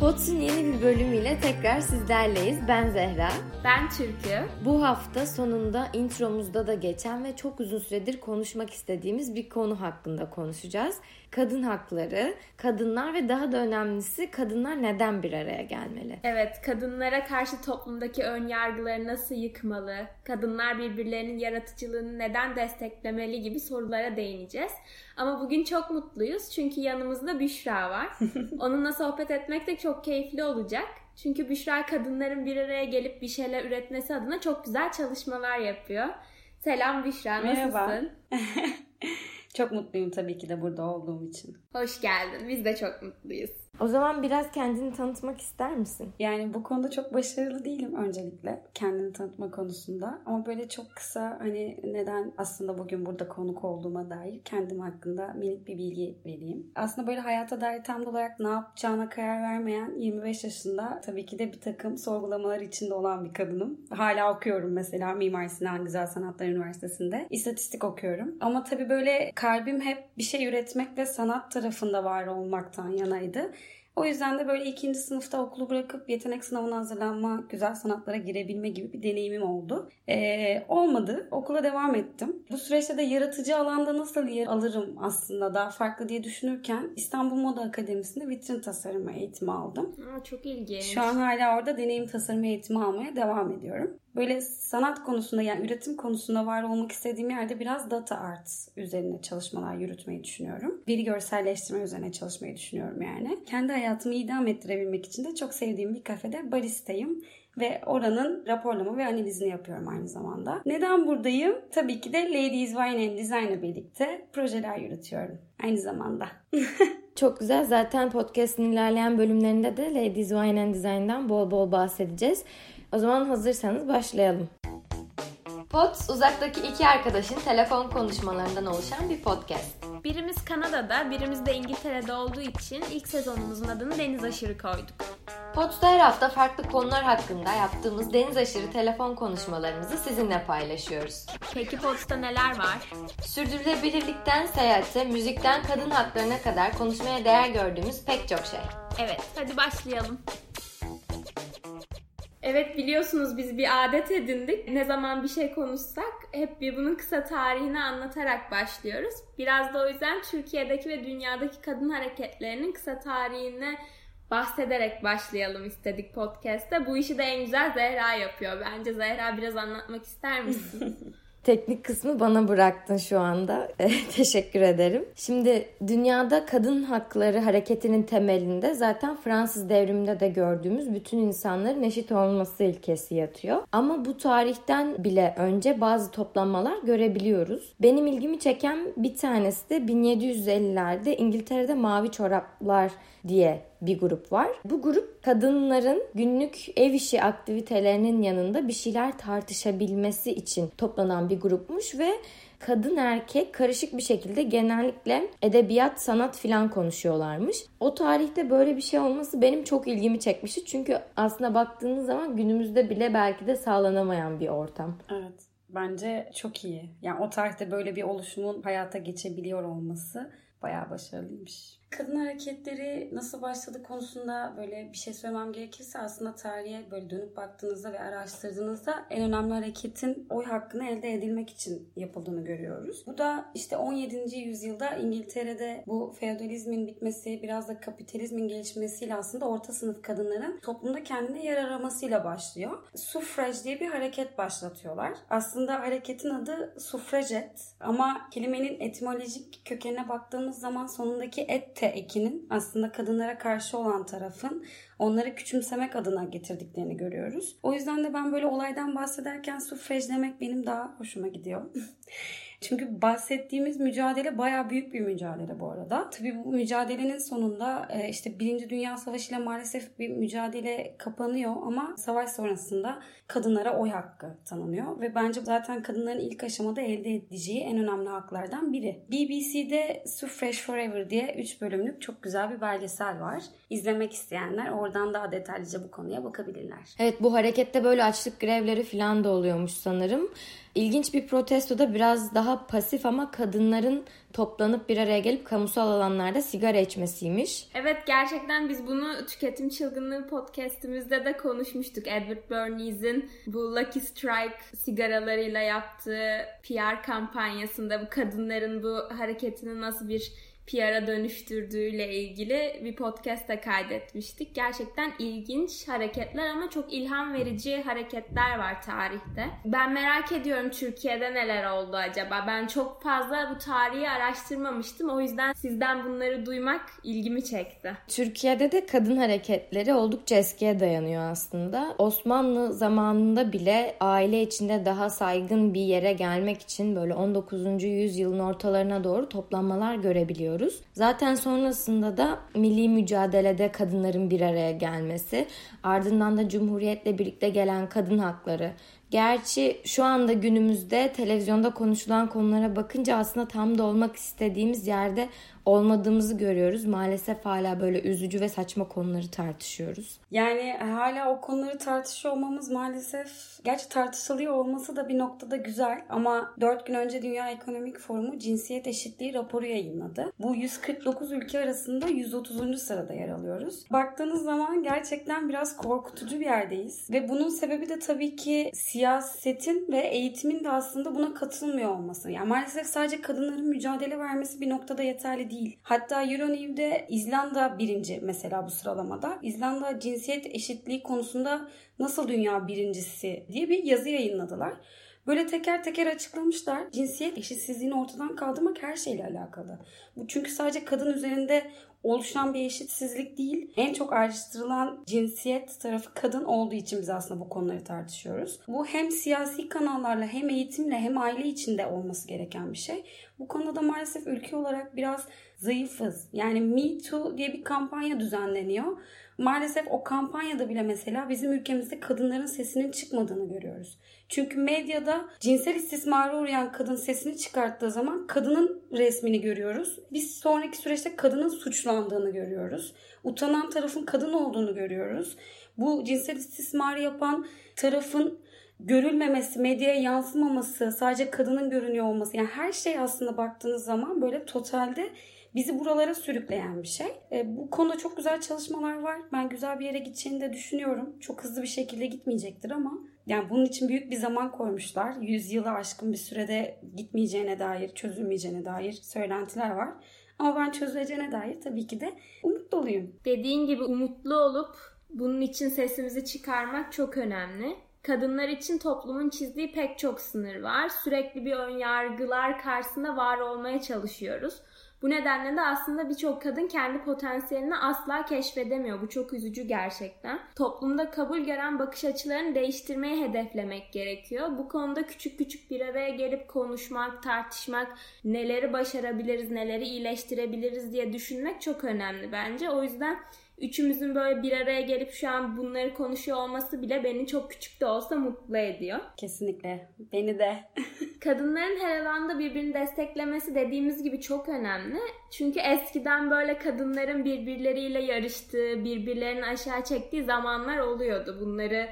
Pots'un yeni bir bölümüyle tekrar sizlerleyiz. Ben Zehra. Ben Türkü. Bu hafta sonunda intromuzda da geçen ve çok uzun süredir konuşmak istediğimiz bir konu hakkında konuşacağız. Kadın hakları, kadınlar ve daha da önemlisi kadınlar neden bir araya gelmeli? Evet, kadınlara karşı toplumdaki ön yargıları nasıl yıkmalı, kadınlar birbirlerinin yaratıcılığını neden desteklemeli gibi sorulara değineceğiz. Ama bugün çok mutluyuz çünkü yanımızda Büşra var. Onunla sohbet etmek de çok keyifli olacak. Çünkü Büşra kadınların bir araya gelip bir şeyler üretmesi adına çok güzel çalışmalar yapıyor. Selam Büşra, nasılsın? Merhaba. çok mutluyum tabii ki de burada olduğum için. Hoş geldin. Biz de çok mutluyuz. O zaman biraz kendini tanıtmak ister misin? Yani bu konuda çok başarılı değilim öncelikle kendini tanıtma konusunda. Ama böyle çok kısa hani neden aslında bugün burada konuk olduğuma dair kendim hakkında minik bir bilgi vereyim. Aslında böyle hayata dair tam olarak ne yapacağına karar vermeyen 25 yaşında tabii ki de bir takım sorgulamalar içinde olan bir kadınım. Hala okuyorum mesela Mimar Sinan Güzel Sanatlar Üniversitesi'nde. İstatistik okuyorum. Ama tabii böyle kalbim hep bir şey üretmek ve sanat tarafında var olmaktan yanaydı. O yüzden de böyle ikinci sınıfta okulu bırakıp yetenek sınavına hazırlanma, güzel sanatlara girebilme gibi bir deneyimim oldu. Ee, olmadı. Okula devam ettim. Bu süreçte de yaratıcı alanda nasıl yer alırım aslında daha farklı diye düşünürken İstanbul Moda Akademisi'nde vitrin tasarımı eğitimi aldım. Aa, çok ilginç. Şu an hala orada deneyim tasarımı eğitimi almaya devam ediyorum. Böyle sanat konusunda yani üretim konusunda var olmak istediğim yerde biraz data arts üzerine çalışmalar yürütmeyi düşünüyorum. Veri görselleştirme üzerine çalışmayı düşünüyorum yani. Kendi hayatımı idam ettirebilmek için de çok sevdiğim bir kafede baristayım ve oranın raporlama ve analizini yapıyorum aynı zamanda. Neden buradayım? Tabii ki de Ladies Wine and Design'la birlikte projeler yürütüyorum aynı zamanda. Çok güzel. Zaten podcast'in ilerleyen bölümlerinde de Ladies Wine and Design'dan bol bol bahsedeceğiz. O zaman hazırsanız başlayalım. Pods uzaktaki iki arkadaşın telefon konuşmalarından oluşan bir podcast. Birimiz Kanada'da, birimiz de İngiltere'de olduğu için ilk sezonumuzun adını Deniz Aşırı koyduk. Pods'ta her hafta farklı konular hakkında yaptığımız deniz aşırı telefon konuşmalarımızı sizinle paylaşıyoruz. Peki Pods'ta neler var? Sürdürülebilirlikten seyahate, müzikten kadın haklarına kadar konuşmaya değer gördüğümüz pek çok şey. Evet, hadi başlayalım. Evet biliyorsunuz biz bir adet edindik. Ne zaman bir şey konuşsak hep bir bunun kısa tarihini anlatarak başlıyoruz. Biraz da o yüzden Türkiye'deki ve dünyadaki kadın hareketlerinin kısa tarihine bahsederek başlayalım istedik podcast'te. Bu işi de en güzel Zehra yapıyor. Bence Zehra biraz anlatmak ister misin? Teknik kısmı bana bıraktın şu anda. Teşekkür ederim. Şimdi dünyada kadın hakları hareketinin temelinde zaten Fransız devriminde de gördüğümüz bütün insanların eşit olması ilkesi yatıyor. Ama bu tarihten bile önce bazı toplanmalar görebiliyoruz. Benim ilgimi çeken bir tanesi de 1750'lerde İngiltere'de Mavi Çoraplar diye bir grup var. Bu grup kadınların günlük ev işi aktivitelerinin yanında bir şeyler tartışabilmesi için toplanan bir grupmuş ve kadın erkek karışık bir şekilde genellikle edebiyat, sanat filan konuşuyorlarmış. O tarihte böyle bir şey olması benim çok ilgimi çekmişti. Çünkü aslında baktığınız zaman günümüzde bile belki de sağlanamayan bir ortam. Evet. Bence çok iyi. Yani o tarihte böyle bir oluşumun hayata geçebiliyor olması bayağı başarılıymış. Kadın hareketleri nasıl başladı konusunda böyle bir şey söylemem gerekirse aslında tarihe böyle dönüp baktığınızda ve araştırdığınızda en önemli hareketin oy hakkını elde edilmek için yapıldığını görüyoruz. Bu da işte 17. yüzyılda İngiltere'de bu feodalizmin bitmesi biraz da kapitalizmin gelişmesiyle aslında orta sınıf kadınların toplumda kendine yer aramasıyla başlıyor. Suffrage diye bir hareket başlatıyorlar. Aslında hareketin adı suffraget ama kelimenin etimolojik kökenine baktığımız zaman sonundaki et te ekinin aslında kadınlara karşı olan tarafın onları küçümsemek adına getirdiklerini görüyoruz. O yüzden de ben böyle olaydan bahsederken sufrej demek benim daha hoşuma gidiyor. Çünkü bahsettiğimiz mücadele baya büyük bir mücadele bu arada. Tabii bu mücadelenin sonunda e, işte Birinci Dünya Savaşı ile maalesef bir mücadele kapanıyor ama savaş sonrasında kadınlara oy hakkı tanınıyor ve bence zaten kadınların ilk aşamada elde edeceği en önemli haklardan biri. BBC'de Suffrage Forever diye 3 bölümlük çok güzel bir belgesel var. İzlemek isteyenler oradan daha detaylıca bu konuya bakabilirler. Evet bu harekette böyle açlık grevleri falan da oluyormuş sanırım. İlginç bir protesto da biraz daha pasif ama kadınların toplanıp bir araya gelip kamusal alanlarda sigara içmesiymiş. Evet gerçekten biz bunu Tüketim Çılgınlığı podcastimizde de konuşmuştuk. Edward Bernays'in bu Lucky Strike sigaralarıyla yaptığı PR kampanyasında bu kadınların bu hareketini nasıl bir PR'a dönüştürdüğüyle ilgili bir podcast'ta kaydetmiştik. Gerçekten ilginç hareketler ama çok ilham verici hareketler var tarihte. Ben merak ediyorum Türkiye'de neler oldu acaba? Ben çok fazla bu tarihi araştırmamıştım. O yüzden sizden bunları duymak ilgimi çekti. Türkiye'de de kadın hareketleri oldukça eskiye dayanıyor aslında. Osmanlı zamanında bile aile içinde daha saygın bir yere gelmek için böyle 19. yüzyılın ortalarına doğru toplanmalar görebiliyoruz görüyoruz. Zaten sonrasında da milli mücadelede kadınların bir araya gelmesi, ardından da Cumhuriyet'le birlikte gelen kadın hakları. Gerçi şu anda günümüzde televizyonda konuşulan konulara bakınca aslında tam da olmak istediğimiz yerde olmadığımızı görüyoruz. Maalesef hala böyle üzücü ve saçma konuları tartışıyoruz. Yani hala o konuları tartışıyor olmamız maalesef gerçi tartışılıyor olması da bir noktada güzel ama 4 gün önce Dünya Ekonomik Forumu cinsiyet eşitliği raporu yayınladı. Bu 149 ülke arasında 130. sırada yer alıyoruz. Baktığınız zaman gerçekten biraz korkutucu bir yerdeyiz ve bunun sebebi de tabii ki siyasetin ve eğitimin de aslında buna katılmıyor olması. Yani maalesef sadece kadınların mücadele vermesi bir noktada yeterli değil. Hatta Euronew'de İzlanda birinci mesela bu sıralamada. İzlanda cinsiyet eşitliği konusunda nasıl dünya birincisi diye bir yazı yayınladılar. Böyle teker teker açıklamışlar. Cinsiyet eşitsizliğini ortadan kaldırmak her şeyle alakalı. Bu çünkü sadece kadın üzerinde oluşan bir eşitsizlik değil. En çok ayrıştırılan cinsiyet tarafı kadın olduğu için biz aslında bu konuları tartışıyoruz. Bu hem siyasi kanallarla hem eğitimle hem aile içinde olması gereken bir şey. Bu konuda da maalesef ülke olarak biraz zayıfız. Yani Me Too diye bir kampanya düzenleniyor. Maalesef o kampanyada bile mesela bizim ülkemizde kadınların sesinin çıkmadığını görüyoruz. Çünkü medyada cinsel istismara uğrayan kadın sesini çıkarttığı zaman kadının resmini görüyoruz. Biz sonraki süreçte kadının suçlandığını görüyoruz. Utanan tarafın kadın olduğunu görüyoruz. Bu cinsel istismarı yapan tarafın görülmemesi, medyaya yansımaması, sadece kadının görünüyor olması yani her şey aslında baktığınız zaman böyle totalde bizi buralara sürükleyen bir şey. E, bu konuda çok güzel çalışmalar var. Ben güzel bir yere gideceğini de düşünüyorum. Çok hızlı bir şekilde gitmeyecektir ama yani bunun için büyük bir zaman koymuşlar. Yüzyılı aşkın bir sürede gitmeyeceğine dair, çözülmeyeceğine dair söylentiler var. Ama ben çözüleceğine dair tabii ki de umut doluyum. Dediğin gibi umutlu olup bunun için sesimizi çıkarmak çok önemli. Kadınlar için toplumun çizdiği pek çok sınır var. Sürekli bir ön yargılar karşısında var olmaya çalışıyoruz. Bu nedenle de aslında birçok kadın kendi potansiyelini asla keşfedemiyor. Bu çok üzücü gerçekten. Toplumda kabul gören bakış açılarını değiştirmeye hedeflemek gerekiyor. Bu konuda küçük küçük bir araya gelip konuşmak, tartışmak, neleri başarabiliriz, neleri iyileştirebiliriz diye düşünmek çok önemli bence. O yüzden üçümüzün böyle bir araya gelip şu an bunları konuşuyor olması bile beni çok küçük de olsa mutlu ediyor. Kesinlikle. Beni de. Kadınların her alanda birbirini desteklemesi dediğimiz gibi çok önemli. Çünkü eskiden böyle kadınların birbirleriyle yarıştığı, birbirlerini aşağı çektiği zamanlar oluyordu. Bunları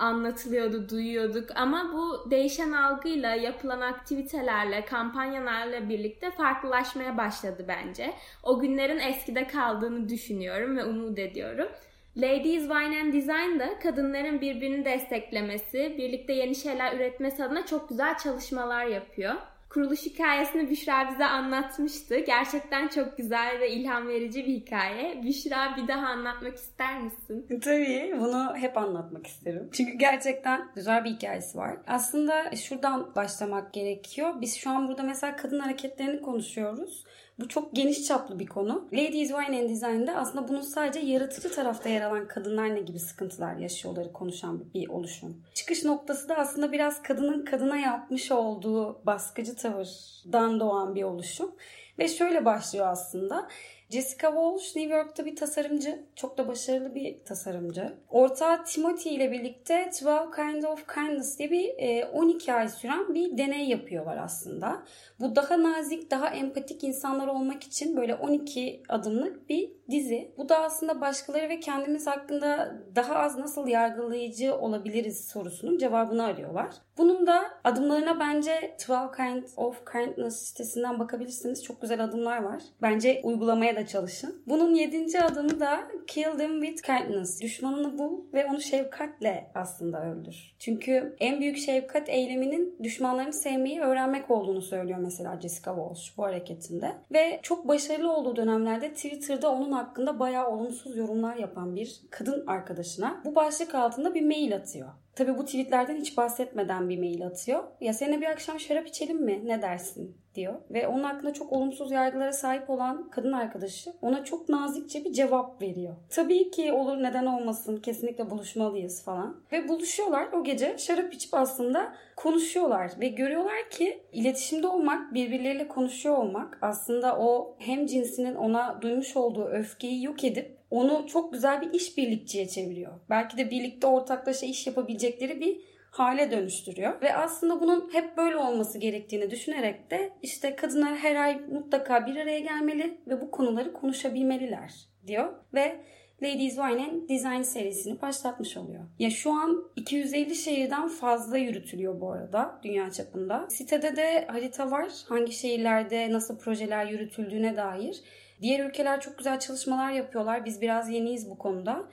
anlatılıyordu, duyuyorduk ama bu değişen algıyla, yapılan aktivitelerle, kampanyalarla birlikte farklılaşmaya başladı bence. O günlerin eskide kaldığını düşünüyorum ve umut ediyorum. Ladies Wine and Design da kadınların birbirini desteklemesi, birlikte yeni şeyler üretmesi adına çok güzel çalışmalar yapıyor. Kuruluş hikayesini Büşra bize anlatmıştı. Gerçekten çok güzel ve ilham verici bir hikaye. Büşra bir daha anlatmak ister misin? Tabii bunu hep anlatmak isterim. Çünkü gerçekten güzel bir hikayesi var. Aslında şuradan başlamak gerekiyor. Biz şu an burada mesela kadın hareketlerini konuşuyoruz. Bu çok geniş çaplı bir konu. Ladies Wine and Design'da aslında bunun sadece yaratıcı tarafta yer alan kadınlar ne gibi sıkıntılar yaşıyorları konuşan bir oluşum. Çıkış noktası da aslında biraz kadının kadına yapmış olduğu baskıcı tavırdan doğan bir oluşum. Ve şöyle başlıyor aslında. Jessica Walsh New York'ta bir tasarımcı. Çok da başarılı bir tasarımcı. Ortağı Timothy ile birlikte 12 Kind of Kindness diye bir 12 e, ay süren bir deney yapıyorlar aslında. Bu daha nazik, daha empatik insanlar olmak için böyle 12 adımlık bir dizi. Bu da aslında başkaları ve kendimiz hakkında daha az nasıl yargılayıcı olabiliriz sorusunun cevabını arıyorlar. Bunun da adımlarına bence 12 Kind of Kindness sitesinden bakabilirsiniz. Çok güzel adımlar var. Bence uygulamaya da çalışın. Bunun yedinci adımı da Kill them with kindness. Düşmanını bul ve onu şefkatle aslında öldür. Çünkü en büyük şefkat eyleminin düşmanlarını sevmeyi öğrenmek olduğunu söylüyor mesela Jessica Walsh bu hareketinde. Ve çok başarılı olduğu dönemlerde Twitter'da onun hakkında bayağı olumsuz yorumlar yapan bir kadın arkadaşına bu başlık altında bir mail atıyor. Tabii bu tweetlerden hiç bahsetmeden bir mail atıyor. Ya seninle bir akşam şarap içelim mi? Ne dersin? diyor. Ve onun hakkında çok olumsuz yargılara sahip olan kadın arkadaşı ona çok nazikçe bir cevap veriyor. Tabii ki olur neden olmasın kesinlikle buluşmalıyız falan. Ve buluşuyorlar o gece şarap içip aslında konuşuyorlar ve görüyorlar ki iletişimde olmak, birbirleriyle konuşuyor olmak aslında o hem cinsinin ona duymuş olduğu öfkeyi yok edip onu çok güzel bir işbirlikçiye çeviriyor. Belki de birlikte ortaklaşa iş yapabilecekleri bir hale dönüştürüyor. Ve aslında bunun hep böyle olması gerektiğini düşünerek de işte kadınlar her ay mutlaka bir araya gelmeli ve bu konuları konuşabilmeliler diyor. Ve Ladies Wine'in design serisini başlatmış oluyor. Ya şu an 250 şehirden fazla yürütülüyor bu arada dünya çapında. Sitede de harita var. Hangi şehirlerde nasıl projeler yürütüldüğüne dair. Diğer ülkeler çok güzel çalışmalar yapıyorlar. Biz biraz yeniyiz bu konuda.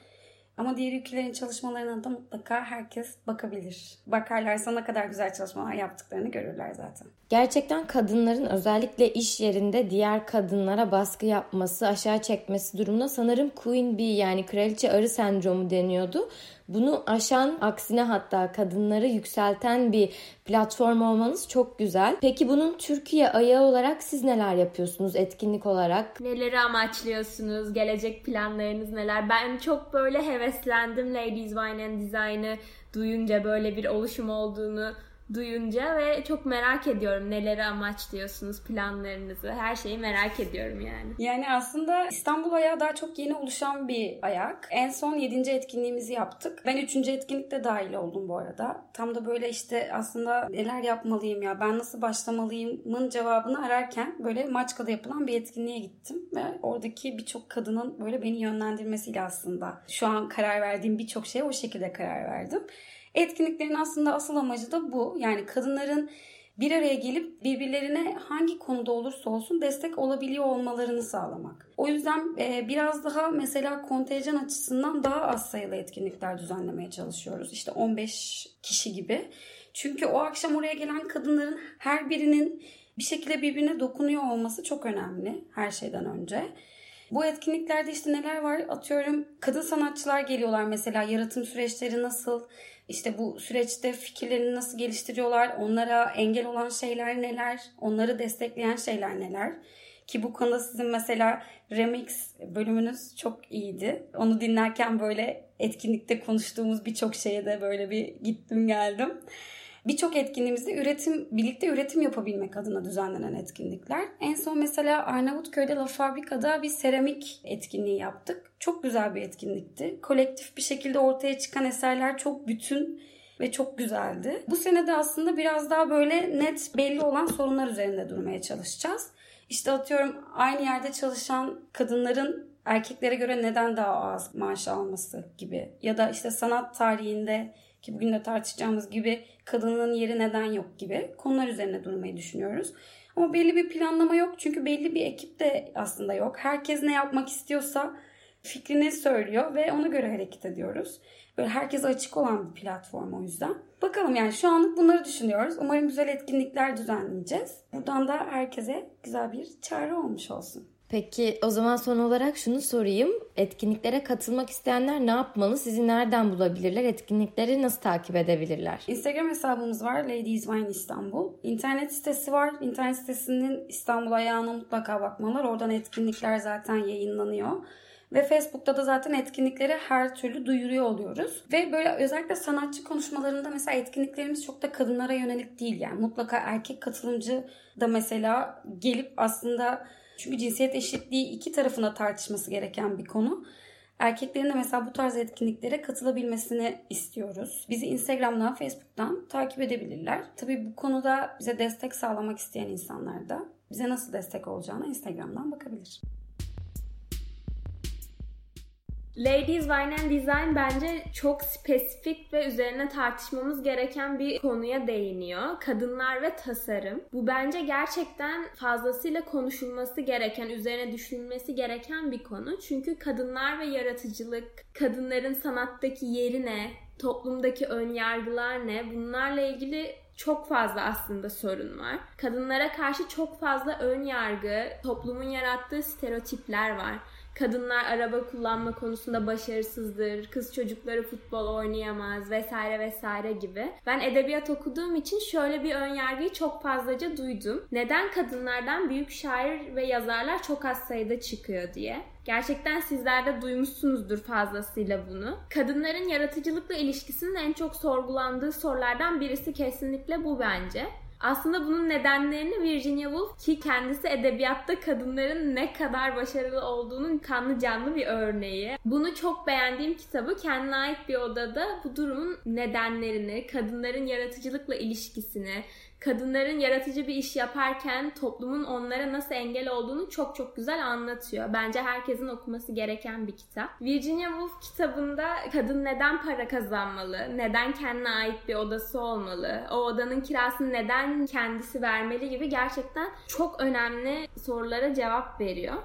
Ama diğer ülkelerin çalışmalarına da mutlaka herkes bakabilir. Bakarlarsa ne kadar güzel çalışmalar yaptıklarını görürler zaten. Gerçekten kadınların özellikle iş yerinde diğer kadınlara baskı yapması, aşağı çekmesi durumunda sanırım Queen Bee yani kraliçe arı sendromu deniyordu. Bunu aşan aksine hatta kadınları yükselten bir platform olmanız çok güzel. Peki bunun Türkiye ayağı olarak siz neler yapıyorsunuz etkinlik olarak? Neleri amaçlıyorsunuz? Gelecek planlarınız neler? Ben çok böyle heveslendim Ladies Wine and Design'ı duyunca böyle bir oluşum olduğunu duyunca ve çok merak ediyorum neleri amaçlıyorsunuz, planlarınızı. Her şeyi merak ediyorum yani. Yani aslında İstanbul ayağı daha çok yeni oluşan bir ayak. En son 7. etkinliğimizi yaptık. Ben 3. etkinlikte dahil oldum bu arada. Tam da böyle işte aslında neler yapmalıyım ya, ben nasıl başlamalıyımın cevabını ararken böyle Maçka'da yapılan bir etkinliğe gittim ve oradaki birçok kadının böyle beni yönlendirmesiyle aslında şu an karar verdiğim birçok şeye o şekilde karar verdim. Etkinliklerin aslında asıl amacı da bu. Yani kadınların bir araya gelip birbirlerine hangi konuda olursa olsun destek olabiliyor olmalarını sağlamak. O yüzden e, biraz daha mesela kontenjan açısından daha az sayılı etkinlikler düzenlemeye çalışıyoruz. İşte 15 kişi gibi. Çünkü o akşam oraya gelen kadınların her birinin bir şekilde birbirine dokunuyor olması çok önemli her şeyden önce. Bu etkinliklerde işte neler var? Atıyorum kadın sanatçılar geliyorlar mesela yaratım süreçleri nasıl? İşte bu süreçte fikirlerini nasıl geliştiriyorlar? Onlara engel olan şeyler neler? Onları destekleyen şeyler neler? Ki bu konuda sizin mesela remix bölümünüz çok iyiydi. Onu dinlerken böyle etkinlikte konuştuğumuz birçok şeye de böyle bir gittim geldim. Birçok etkinliğimizde üretim, birlikte üretim yapabilmek adına düzenlenen etkinlikler. En son mesela Arnavutköy'de La Fabrika'da bir seramik etkinliği yaptık. Çok güzel bir etkinlikti. Kolektif bir şekilde ortaya çıkan eserler çok bütün ve çok güzeldi. Bu sene de aslında biraz daha böyle net belli olan sorunlar üzerinde durmaya çalışacağız. İşte atıyorum aynı yerde çalışan kadınların erkeklere göre neden daha az maaş alması gibi ya da işte sanat tarihinde ki bugün de tartışacağımız gibi kadının yeri neden yok gibi konular üzerine durmayı düşünüyoruz. Ama belli bir planlama yok çünkü belli bir ekip de aslında yok. Herkes ne yapmak istiyorsa fikrini söylüyor ve ona göre hareket ediyoruz. Böyle herkese açık olan bir platform o yüzden. Bakalım yani şu anlık bunları düşünüyoruz. Umarım güzel etkinlikler düzenleyeceğiz. Buradan da herkese güzel bir çağrı olmuş olsun. Peki o zaman son olarak şunu sorayım. Etkinliklere katılmak isteyenler ne yapmalı? Sizi nereden bulabilirler? Etkinlikleri nasıl takip edebilirler? Instagram hesabımız var. Ladies Wine İstanbul. İnternet sitesi var. İnternet sitesinin İstanbul ayağına mutlaka bakmalar. Oradan etkinlikler zaten yayınlanıyor. Ve Facebook'ta da zaten etkinlikleri her türlü duyuruyor oluyoruz. Ve böyle özellikle sanatçı konuşmalarında mesela etkinliklerimiz çok da kadınlara yönelik değil. Yani mutlaka erkek katılımcı da mesela gelip aslında çünkü cinsiyet eşitliği iki tarafında tartışması gereken bir konu. Erkeklerin de mesela bu tarz etkinliklere katılabilmesini istiyoruz. Bizi Instagram'dan, Facebook'tan takip edebilirler. Tabii bu konuda bize destek sağlamak isteyen insanlar da bize nasıl destek olacağına Instagram'dan bakabilir. Ladies Wine and Design bence çok spesifik ve üzerine tartışmamız gereken bir konuya değiniyor. Kadınlar ve tasarım. Bu bence gerçekten fazlasıyla konuşulması gereken, üzerine düşünülmesi gereken bir konu. Çünkü kadınlar ve yaratıcılık, kadınların sanattaki yeri ne, toplumdaki ön yargılar ne bunlarla ilgili çok fazla aslında sorun var. Kadınlara karşı çok fazla ön yargı, toplumun yarattığı stereotipler var kadınlar araba kullanma konusunda başarısızdır, kız çocukları futbol oynayamaz vesaire vesaire gibi. Ben edebiyat okuduğum için şöyle bir ön yargıyı çok fazlaca duydum. Neden kadınlardan büyük şair ve yazarlar çok az sayıda çıkıyor diye. Gerçekten sizler de duymuşsunuzdur fazlasıyla bunu. Kadınların yaratıcılıkla ilişkisinin en çok sorgulandığı sorulardan birisi kesinlikle bu bence. Aslında bunun nedenlerini Virginia Woolf ki kendisi edebiyatta kadınların ne kadar başarılı olduğunun kanlı canlı bir örneği. Bunu çok beğendiğim kitabı kendine ait bir odada bu durumun nedenlerini, kadınların yaratıcılıkla ilişkisini, kadınların yaratıcı bir iş yaparken toplumun onlara nasıl engel olduğunu çok çok güzel anlatıyor. Bence herkesin okuması gereken bir kitap. Virginia Woolf kitabında kadın neden para kazanmalı, neden kendine ait bir odası olmalı, o odanın kirasını neden kendisi vermeli gibi gerçekten çok önemli sorulara cevap veriyor.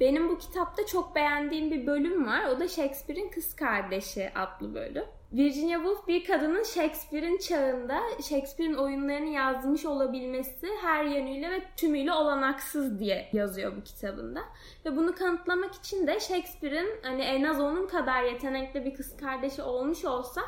Benim bu kitapta çok beğendiğim bir bölüm var. O da Shakespeare'in Kız Kardeşi adlı bölüm. Virginia Woolf bir kadının Shakespeare'in çağında Shakespeare'in oyunlarını yazmış olabilmesi her yönüyle ve tümüyle olanaksız diye yazıyor bu kitabında. Ve bunu kanıtlamak için de Shakespeare'in hani en az onun kadar yetenekli bir kız kardeşi olmuş olsa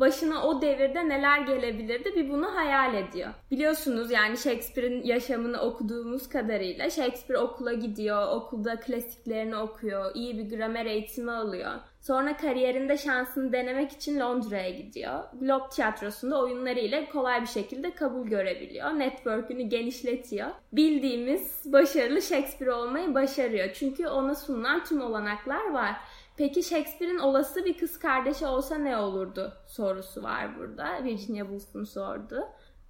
başına o devirde neler gelebilirdi bir bunu hayal ediyor. Biliyorsunuz yani Shakespeare'in yaşamını okuduğumuz kadarıyla Shakespeare okula gidiyor, okulda klasiklerini okuyor, iyi bir gramer eğitimi alıyor. Sonra kariyerinde şansını denemek için Londra'ya gidiyor. Globe Tiyatrosu'nda oyunlarıyla kolay bir şekilde kabul görebiliyor. Network'ünü genişletiyor. Bildiğimiz başarılı Shakespeare olmayı başarıyor. Çünkü ona sunulan tüm olanaklar var. Peki Shakespeare'in olası bir kız kardeşi olsa ne olurdu sorusu var burada. Virginia Woolf'un sordu.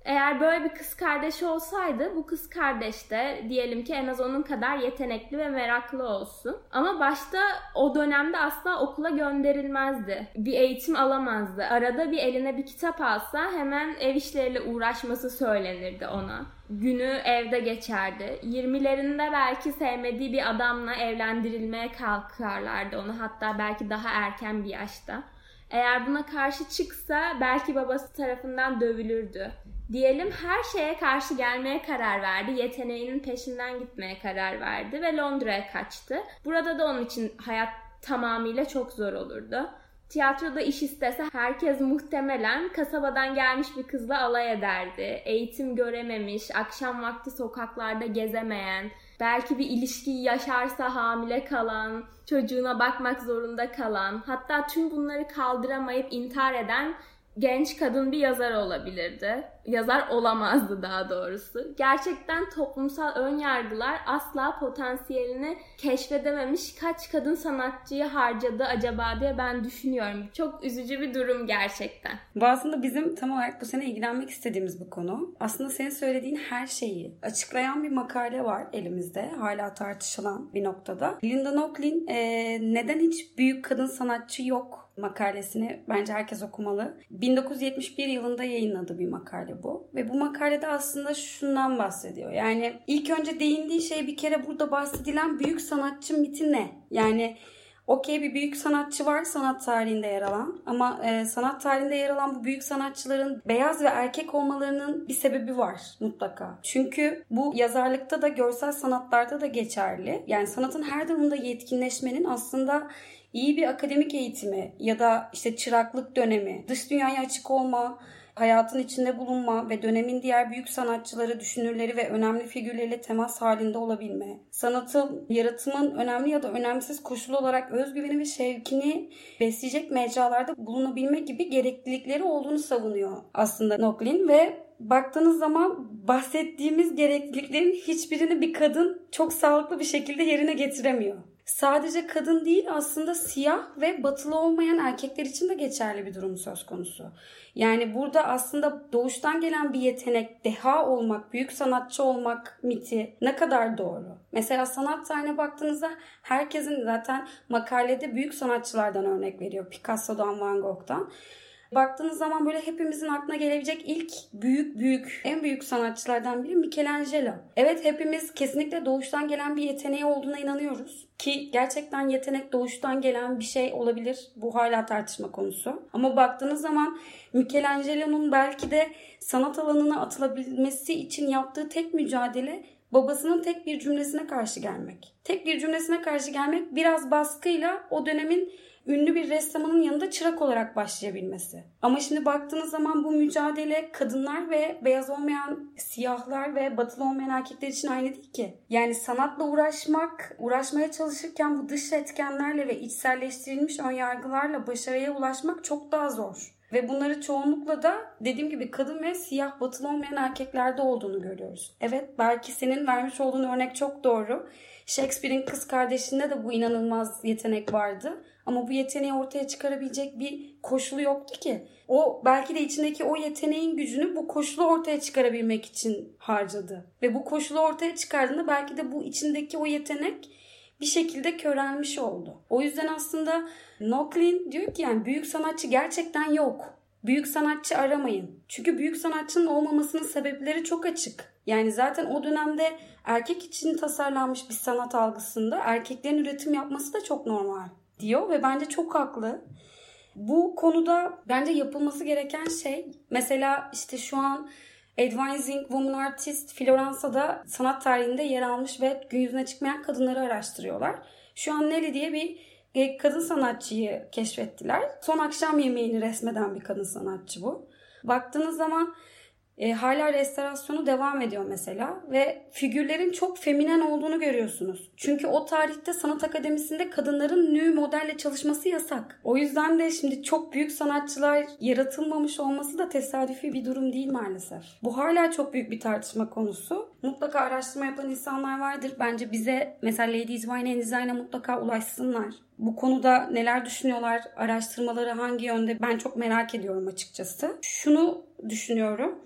Eğer böyle bir kız kardeşi olsaydı bu kız kardeş de diyelim ki en az onun kadar yetenekli ve meraklı olsun. Ama başta o dönemde asla okula gönderilmezdi. Bir eğitim alamazdı. Arada bir eline bir kitap alsa hemen ev işleriyle uğraşması söylenirdi ona. Günü evde geçerdi. 20'lerinde belki sevmediği bir adamla evlendirilmeye kalkarlardı onu hatta belki daha erken bir yaşta. Eğer buna karşı çıksa belki babası tarafından dövülürdü. Diyelim her şeye karşı gelmeye karar verdi. Yeteneğinin peşinden gitmeye karar verdi ve Londra'ya kaçtı. Burada da onun için hayat tamamıyla çok zor olurdu. Tiyatroda iş istese herkes muhtemelen kasabadan gelmiş bir kızla alay ederdi. Eğitim görememiş, akşam vakti sokaklarda gezemeyen, belki bir ilişki yaşarsa hamile kalan, çocuğuna bakmak zorunda kalan, hatta tüm bunları kaldıramayıp intihar eden genç kadın bir yazar olabilirdi. Yazar olamazdı daha doğrusu. Gerçekten toplumsal ön yargılar asla potansiyelini keşfedememiş kaç kadın sanatçıyı harcadı acaba diye ben düşünüyorum. Çok üzücü bir durum gerçekten. Bu aslında bizim tam olarak bu sene ilgilenmek istediğimiz bir konu. Aslında senin söylediğin her şeyi açıklayan bir makale var elimizde. Hala tartışılan bir noktada. Linda Nochlin e, neden hiç büyük kadın sanatçı yok makalesini bence herkes okumalı. 1971 yılında yayınladı bir makale bu. Ve bu makalede aslında şundan bahsediyor. Yani ilk önce değindiği şey bir kere burada bahsedilen büyük sanatçı miti ne? Yani okey bir büyük sanatçı var sanat tarihinde yer alan ama e, sanat tarihinde yer alan bu büyük sanatçıların beyaz ve erkek olmalarının bir sebebi var mutlaka. Çünkü bu yazarlıkta da görsel sanatlarda da geçerli. Yani sanatın her durumda yetkinleşmenin aslında iyi bir akademik eğitimi ya da işte çıraklık dönemi, dış dünyaya açık olma, hayatın içinde bulunma ve dönemin diğer büyük sanatçıları, düşünürleri ve önemli figürleriyle temas halinde olabilme, sanatın, yaratımın önemli ya da önemsiz koşul olarak özgüveni ve şevkini besleyecek mecralarda bulunabilme gibi gereklilikleri olduğunu savunuyor aslında Nochlin ve baktığınız zaman bahsettiğimiz gerekliliklerin hiçbirini bir kadın çok sağlıklı bir şekilde yerine getiremiyor. Sadece kadın değil aslında siyah ve batılı olmayan erkekler için de geçerli bir durum söz konusu. Yani burada aslında doğuştan gelen bir yetenek, deha olmak, büyük sanatçı olmak miti ne kadar doğru? Mesela sanat tarihine baktığınızda herkesin zaten makalede büyük sanatçılardan örnek veriyor. Picasso'dan, Van Gogh'tan. Baktığınız zaman böyle hepimizin aklına gelebilecek ilk büyük büyük en büyük sanatçılardan biri Michelangelo. Evet hepimiz kesinlikle doğuştan gelen bir yeteneği olduğuna inanıyoruz. Ki gerçekten yetenek doğuştan gelen bir şey olabilir. Bu hala tartışma konusu. Ama baktığınız zaman Michelangelo'nun belki de sanat alanına atılabilmesi için yaptığı tek mücadele babasının tek bir cümlesine karşı gelmek. Tek bir cümlesine karşı gelmek biraz baskıyla o dönemin ünlü bir ressamının yanında çırak olarak başlayabilmesi. Ama şimdi baktığınız zaman bu mücadele kadınlar ve beyaz olmayan siyahlar ve batılı olmayan erkekler için aynı değil ki. Yani sanatla uğraşmak, uğraşmaya çalışırken bu dış etkenlerle ve içselleştirilmiş önyargılarla başarıya ulaşmak çok daha zor. Ve bunları çoğunlukla da dediğim gibi kadın ve siyah batılı olmayan erkeklerde olduğunu görüyoruz. Evet belki senin vermiş olduğun örnek çok doğru. Shakespeare'in kız kardeşinde de bu inanılmaz yetenek vardı. Ama bu yeteneği ortaya çıkarabilecek bir koşulu yoktu ki. O belki de içindeki o yeteneğin gücünü bu koşulu ortaya çıkarabilmek için harcadı. Ve bu koşulu ortaya çıkardığında belki de bu içindeki o yetenek bir şekilde körelmiş oldu. O yüzden aslında Nochlin diyor ki yani büyük sanatçı gerçekten yok. Büyük sanatçı aramayın. Çünkü büyük sanatçının olmamasının sebepleri çok açık. Yani zaten o dönemde erkek için tasarlanmış bir sanat algısında erkeklerin üretim yapması da çok normal diyor ve bence çok haklı. Bu konuda bence yapılması gereken şey mesela işte şu an Advancing Woman Artist Floransa'da sanat tarihinde yer almış ve gün yüzüne çıkmayan kadınları araştırıyorlar. Şu an Nelly diye bir kadın sanatçıyı keşfettiler. Son akşam yemeğini resmeden bir kadın sanatçı bu. Baktığınız zaman e, hala restorasyonu devam ediyor mesela ve figürlerin çok feminen olduğunu görüyorsunuz. Çünkü o tarihte sanat akademisinde kadınların nü modelle çalışması yasak. O yüzden de şimdi çok büyük sanatçılar yaratılmamış olması da tesadüfi bir durum değil maalesef. Bu hala çok büyük bir tartışma konusu. Mutlaka araştırma yapan insanlar vardır. Bence bize mesela Ladies Wine and Design'a mutlaka ulaşsınlar. Bu konuda neler düşünüyorlar, araştırmaları hangi yönde ben çok merak ediyorum açıkçası. Şunu düşünüyorum.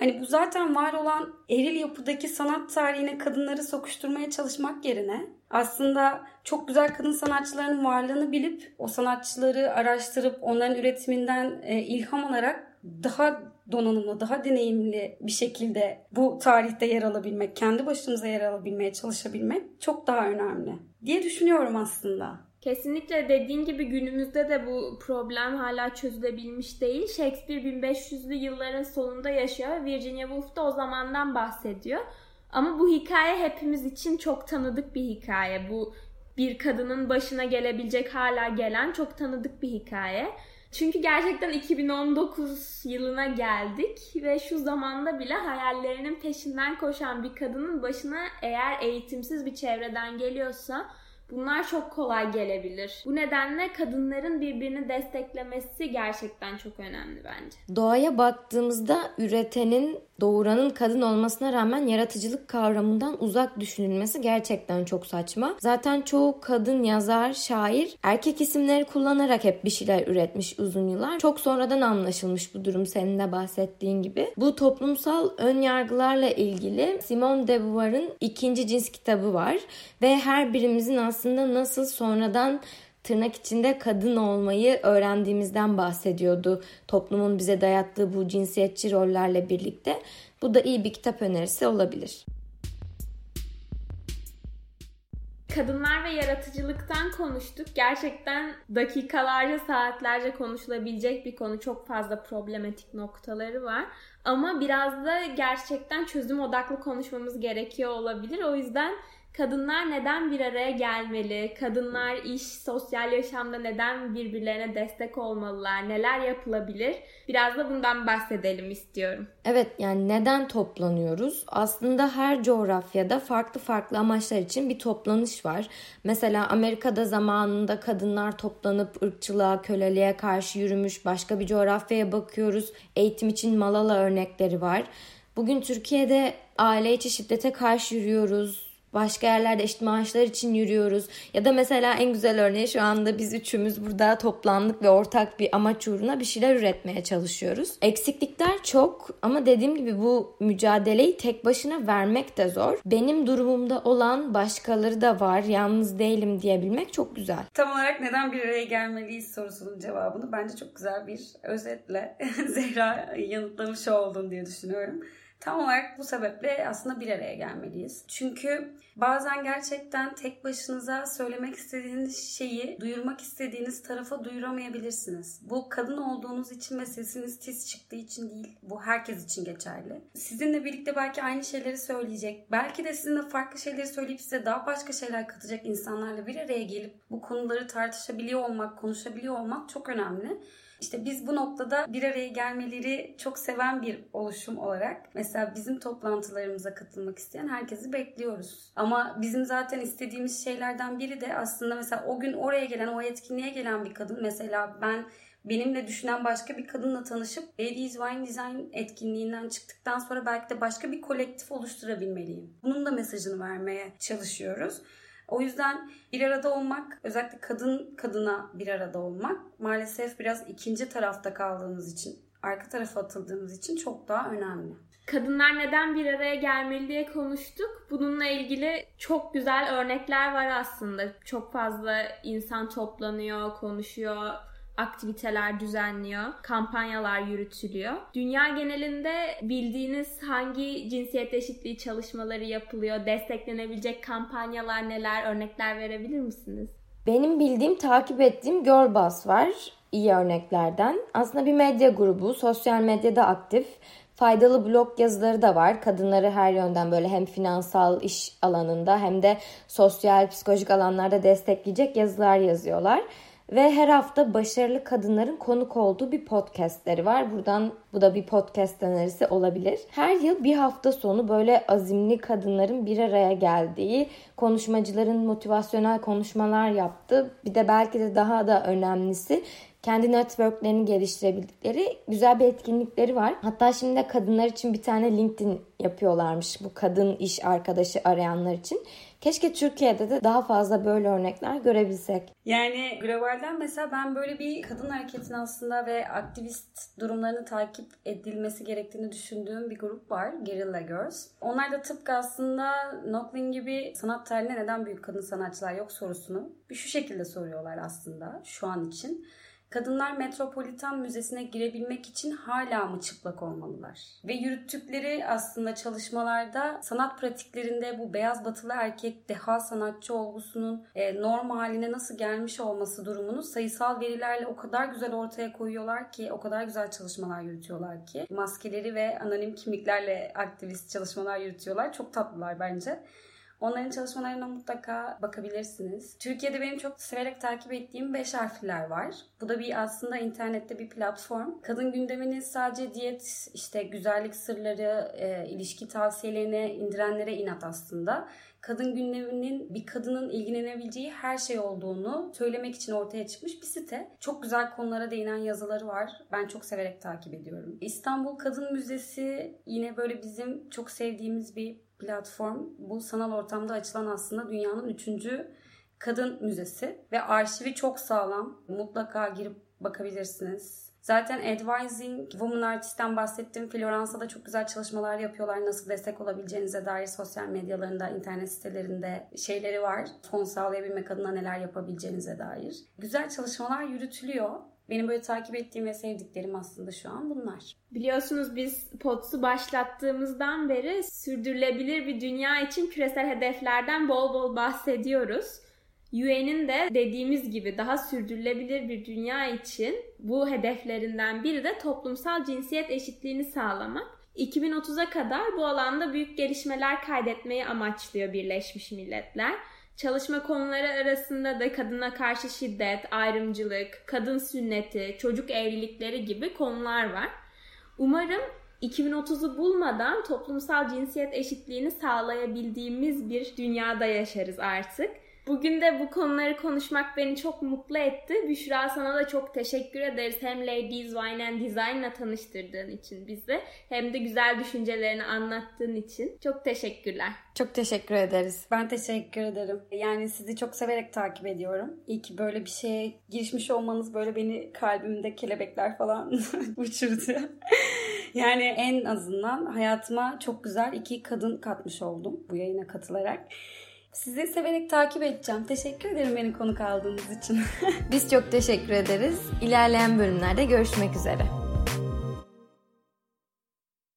Hani bu zaten var olan eril yapıdaki sanat tarihine kadınları sokuşturmaya çalışmak yerine aslında çok güzel kadın sanatçıların varlığını bilip o sanatçıları araştırıp onların üretiminden e, ilham alarak daha donanımlı, daha deneyimli bir şekilde bu tarihte yer alabilmek, kendi başımıza yer alabilmeye çalışabilmek çok daha önemli diye düşünüyorum aslında. Kesinlikle dediğin gibi günümüzde de bu problem hala çözülebilmiş değil. Shakespeare 1500'lü yılların sonunda yaşıyor. Virginia Woolf da o zamandan bahsediyor. Ama bu hikaye hepimiz için çok tanıdık bir hikaye. Bu bir kadının başına gelebilecek hala gelen çok tanıdık bir hikaye. Çünkü gerçekten 2019 yılına geldik ve şu zamanda bile hayallerinin peşinden koşan bir kadının başına eğer eğitimsiz bir çevreden geliyorsa Bunlar çok kolay gelebilir. Bu nedenle kadınların birbirini desteklemesi gerçekten çok önemli bence. Doğaya baktığımızda üretenin, doğuranın kadın olmasına rağmen yaratıcılık kavramından uzak düşünülmesi gerçekten çok saçma. Zaten çoğu kadın yazar, şair erkek isimleri kullanarak hep bir şeyler üretmiş uzun yıllar. Çok sonradan anlaşılmış bu durum senin de bahsettiğin gibi. Bu toplumsal ön yargılarla ilgili Simone de Beauvoir'ın ikinci cins kitabı var ve her birimizin aslında nasıl sonradan tırnak içinde kadın olmayı öğrendiğimizden bahsediyordu. Toplumun bize dayattığı bu cinsiyetçi rollerle birlikte. Bu da iyi bir kitap önerisi olabilir. Kadınlar ve yaratıcılıktan konuştuk. Gerçekten dakikalarca, saatlerce konuşulabilecek bir konu. Çok fazla problematik noktaları var. Ama biraz da gerçekten çözüm odaklı konuşmamız gerekiyor olabilir. O yüzden kadınlar neden bir araya gelmeli? Kadınlar iş, sosyal yaşamda neden birbirlerine destek olmalılar? Neler yapılabilir? Biraz da bundan bahsedelim istiyorum. Evet yani neden toplanıyoruz? Aslında her coğrafyada farklı farklı amaçlar için bir toplanış var. Mesela Amerika'da zamanında kadınlar toplanıp ırkçılığa, köleliğe karşı yürümüş. Başka bir coğrafyaya bakıyoruz. Eğitim için Malala örnekleri var. Bugün Türkiye'de aile içi şiddete karşı yürüyoruz Başka yerlerde eşit maaşlar için yürüyoruz. Ya da mesela en güzel örneği şu anda biz üçümüz burada toplandık ve ortak bir amaç uğruna bir şeyler üretmeye çalışıyoruz. Eksiklikler çok ama dediğim gibi bu mücadeleyi tek başına vermek de zor. Benim durumumda olan başkaları da var. Yalnız değilim diyebilmek çok güzel. Tam olarak neden bir araya gelmeliyiz sorusunun cevabını bence çok güzel bir özetle Zehra yanıtlamış oldun diye düşünüyorum. Tam olarak bu sebeple aslında bir araya gelmeliyiz. Çünkü bazen gerçekten tek başınıza söylemek istediğiniz şeyi duyurmak istediğiniz tarafa duyuramayabilirsiniz. Bu kadın olduğunuz için ve sesiniz tiz çıktığı için değil. Bu herkes için geçerli. Sizinle birlikte belki aynı şeyleri söyleyecek. Belki de sizinle farklı şeyleri söyleyip size daha başka şeyler katacak insanlarla bir araya gelip bu konuları tartışabiliyor olmak, konuşabiliyor olmak çok önemli. İşte biz bu noktada bir araya gelmeleri çok seven bir oluşum olarak mesela bizim toplantılarımıza katılmak isteyen herkesi bekliyoruz. Ama bizim zaten istediğimiz şeylerden biri de aslında mesela o gün oraya gelen, o etkinliğe gelen bir kadın mesela ben benimle düşünen başka bir kadınla tanışıp Ladies Wine Design etkinliğinden çıktıktan sonra belki de başka bir kolektif oluşturabilmeliyim. Bunun da mesajını vermeye çalışıyoruz. O yüzden bir arada olmak, özellikle kadın kadına bir arada olmak maalesef biraz ikinci tarafta kaldığımız için, arka tarafa atıldığımız için çok daha önemli. Kadınlar neden bir araya gelmeli diye konuştuk. Bununla ilgili çok güzel örnekler var aslında. Çok fazla insan toplanıyor, konuşuyor, aktiviteler düzenliyor, kampanyalar yürütülüyor. Dünya genelinde bildiğiniz hangi cinsiyet eşitliği çalışmaları yapılıyor, desteklenebilecek kampanyalar neler, örnekler verebilir misiniz? Benim bildiğim, takip ettiğim Girlboss var iyi örneklerden. Aslında bir medya grubu, sosyal medyada aktif. Faydalı blog yazıları da var. Kadınları her yönden böyle hem finansal iş alanında hem de sosyal, psikolojik alanlarda destekleyecek yazılar yazıyorlar. Ve her hafta başarılı kadınların konuk olduğu bir podcastleri var. Buradan bu da bir podcast önerisi olabilir. Her yıl bir hafta sonu böyle azimli kadınların bir araya geldiği, konuşmacıların motivasyonel konuşmalar yaptığı, bir de belki de daha da önemlisi kendi networklerini geliştirebildikleri güzel bir etkinlikleri var. Hatta şimdi de kadınlar için bir tane LinkedIn yapıyorlarmış bu kadın iş arkadaşı arayanlar için. Keşke Türkiye'de de daha fazla böyle örnekler görebilsek. Yani globalden mesela ben böyle bir kadın hareketini aslında ve aktivist durumlarını takip edilmesi gerektiğini düşündüğüm bir grup var. Guerrilla Girls. Onlar da tıpkı aslında Nochlin gibi sanat tarihinde neden büyük kadın sanatçılar yok sorusunu bir şu şekilde soruyorlar aslında şu an için. Kadınlar Metropolitan Müzesi'ne girebilmek için hala mı çıplak olmalılar? Ve yürüttükleri aslında çalışmalarda sanat pratiklerinde bu beyaz batılı erkek deha sanatçı olgusunun e, norm haline nasıl gelmiş olması durumunu sayısal verilerle o kadar güzel ortaya koyuyorlar ki, o kadar güzel çalışmalar yürütüyorlar ki. Maskeleri ve anonim kimliklerle aktivist çalışmalar yürütüyorlar. Çok tatlılar bence. Onların çalışmalarına mutlaka bakabilirsiniz. Türkiye'de benim çok severek takip ettiğim 5 harfler var. Bu da bir aslında internette bir platform. Kadın gündemini sadece diyet, işte güzellik sırları, e, ilişki tavsiyelerine indirenlere inat aslında kadın gündeminin bir kadının ilgilenebileceği her şey olduğunu söylemek için ortaya çıkmış bir site. Çok güzel konulara değinen yazıları var. Ben çok severek takip ediyorum. İstanbul Kadın Müzesi yine böyle bizim çok sevdiğimiz bir platform. Bu sanal ortamda açılan aslında dünyanın üçüncü kadın müzesi ve arşivi çok sağlam. Mutlaka girip bakabilirsiniz. Zaten Advising Woman Artist'ten bahsettim. Floransa'da çok güzel çalışmalar yapıyorlar. Nasıl destek olabileceğinize dair sosyal medyalarında, internet sitelerinde şeyleri var. Fon sağlayabilmek adına neler yapabileceğinize dair. Güzel çalışmalar yürütülüyor. Benim böyle takip ettiğim ve sevdiklerim aslında şu an bunlar. Biliyorsunuz biz POTS'u başlattığımızdan beri sürdürülebilir bir dünya için küresel hedeflerden bol bol bahsediyoruz. UN'in de dediğimiz gibi daha sürdürülebilir bir dünya için bu hedeflerinden biri de toplumsal cinsiyet eşitliğini sağlamak. 2030'a kadar bu alanda büyük gelişmeler kaydetmeyi amaçlıyor Birleşmiş Milletler. Çalışma konuları arasında da kadına karşı şiddet, ayrımcılık, kadın sünneti, çocuk evlilikleri gibi konular var. Umarım 2030'u bulmadan toplumsal cinsiyet eşitliğini sağlayabildiğimiz bir dünyada yaşarız artık. Bugün de bu konuları konuşmak beni çok mutlu etti. Büşra sana da çok teşekkür ederiz. Hem Ladies Wine and Design'la tanıştırdığın için bizi hem de güzel düşüncelerini anlattığın için. Çok teşekkürler. Çok teşekkür ederiz. Ben teşekkür ederim. Yani sizi çok severek takip ediyorum. İyi ki böyle bir şeye girişmiş olmanız böyle beni kalbimde kelebekler falan uçurdu. yani en azından hayatıma çok güzel iki kadın katmış oldum bu yayına katılarak. Sizi severek takip edeceğim. Teşekkür ederim beni konuk aldığınız için. Biz çok teşekkür ederiz. İlerleyen bölümlerde görüşmek üzere.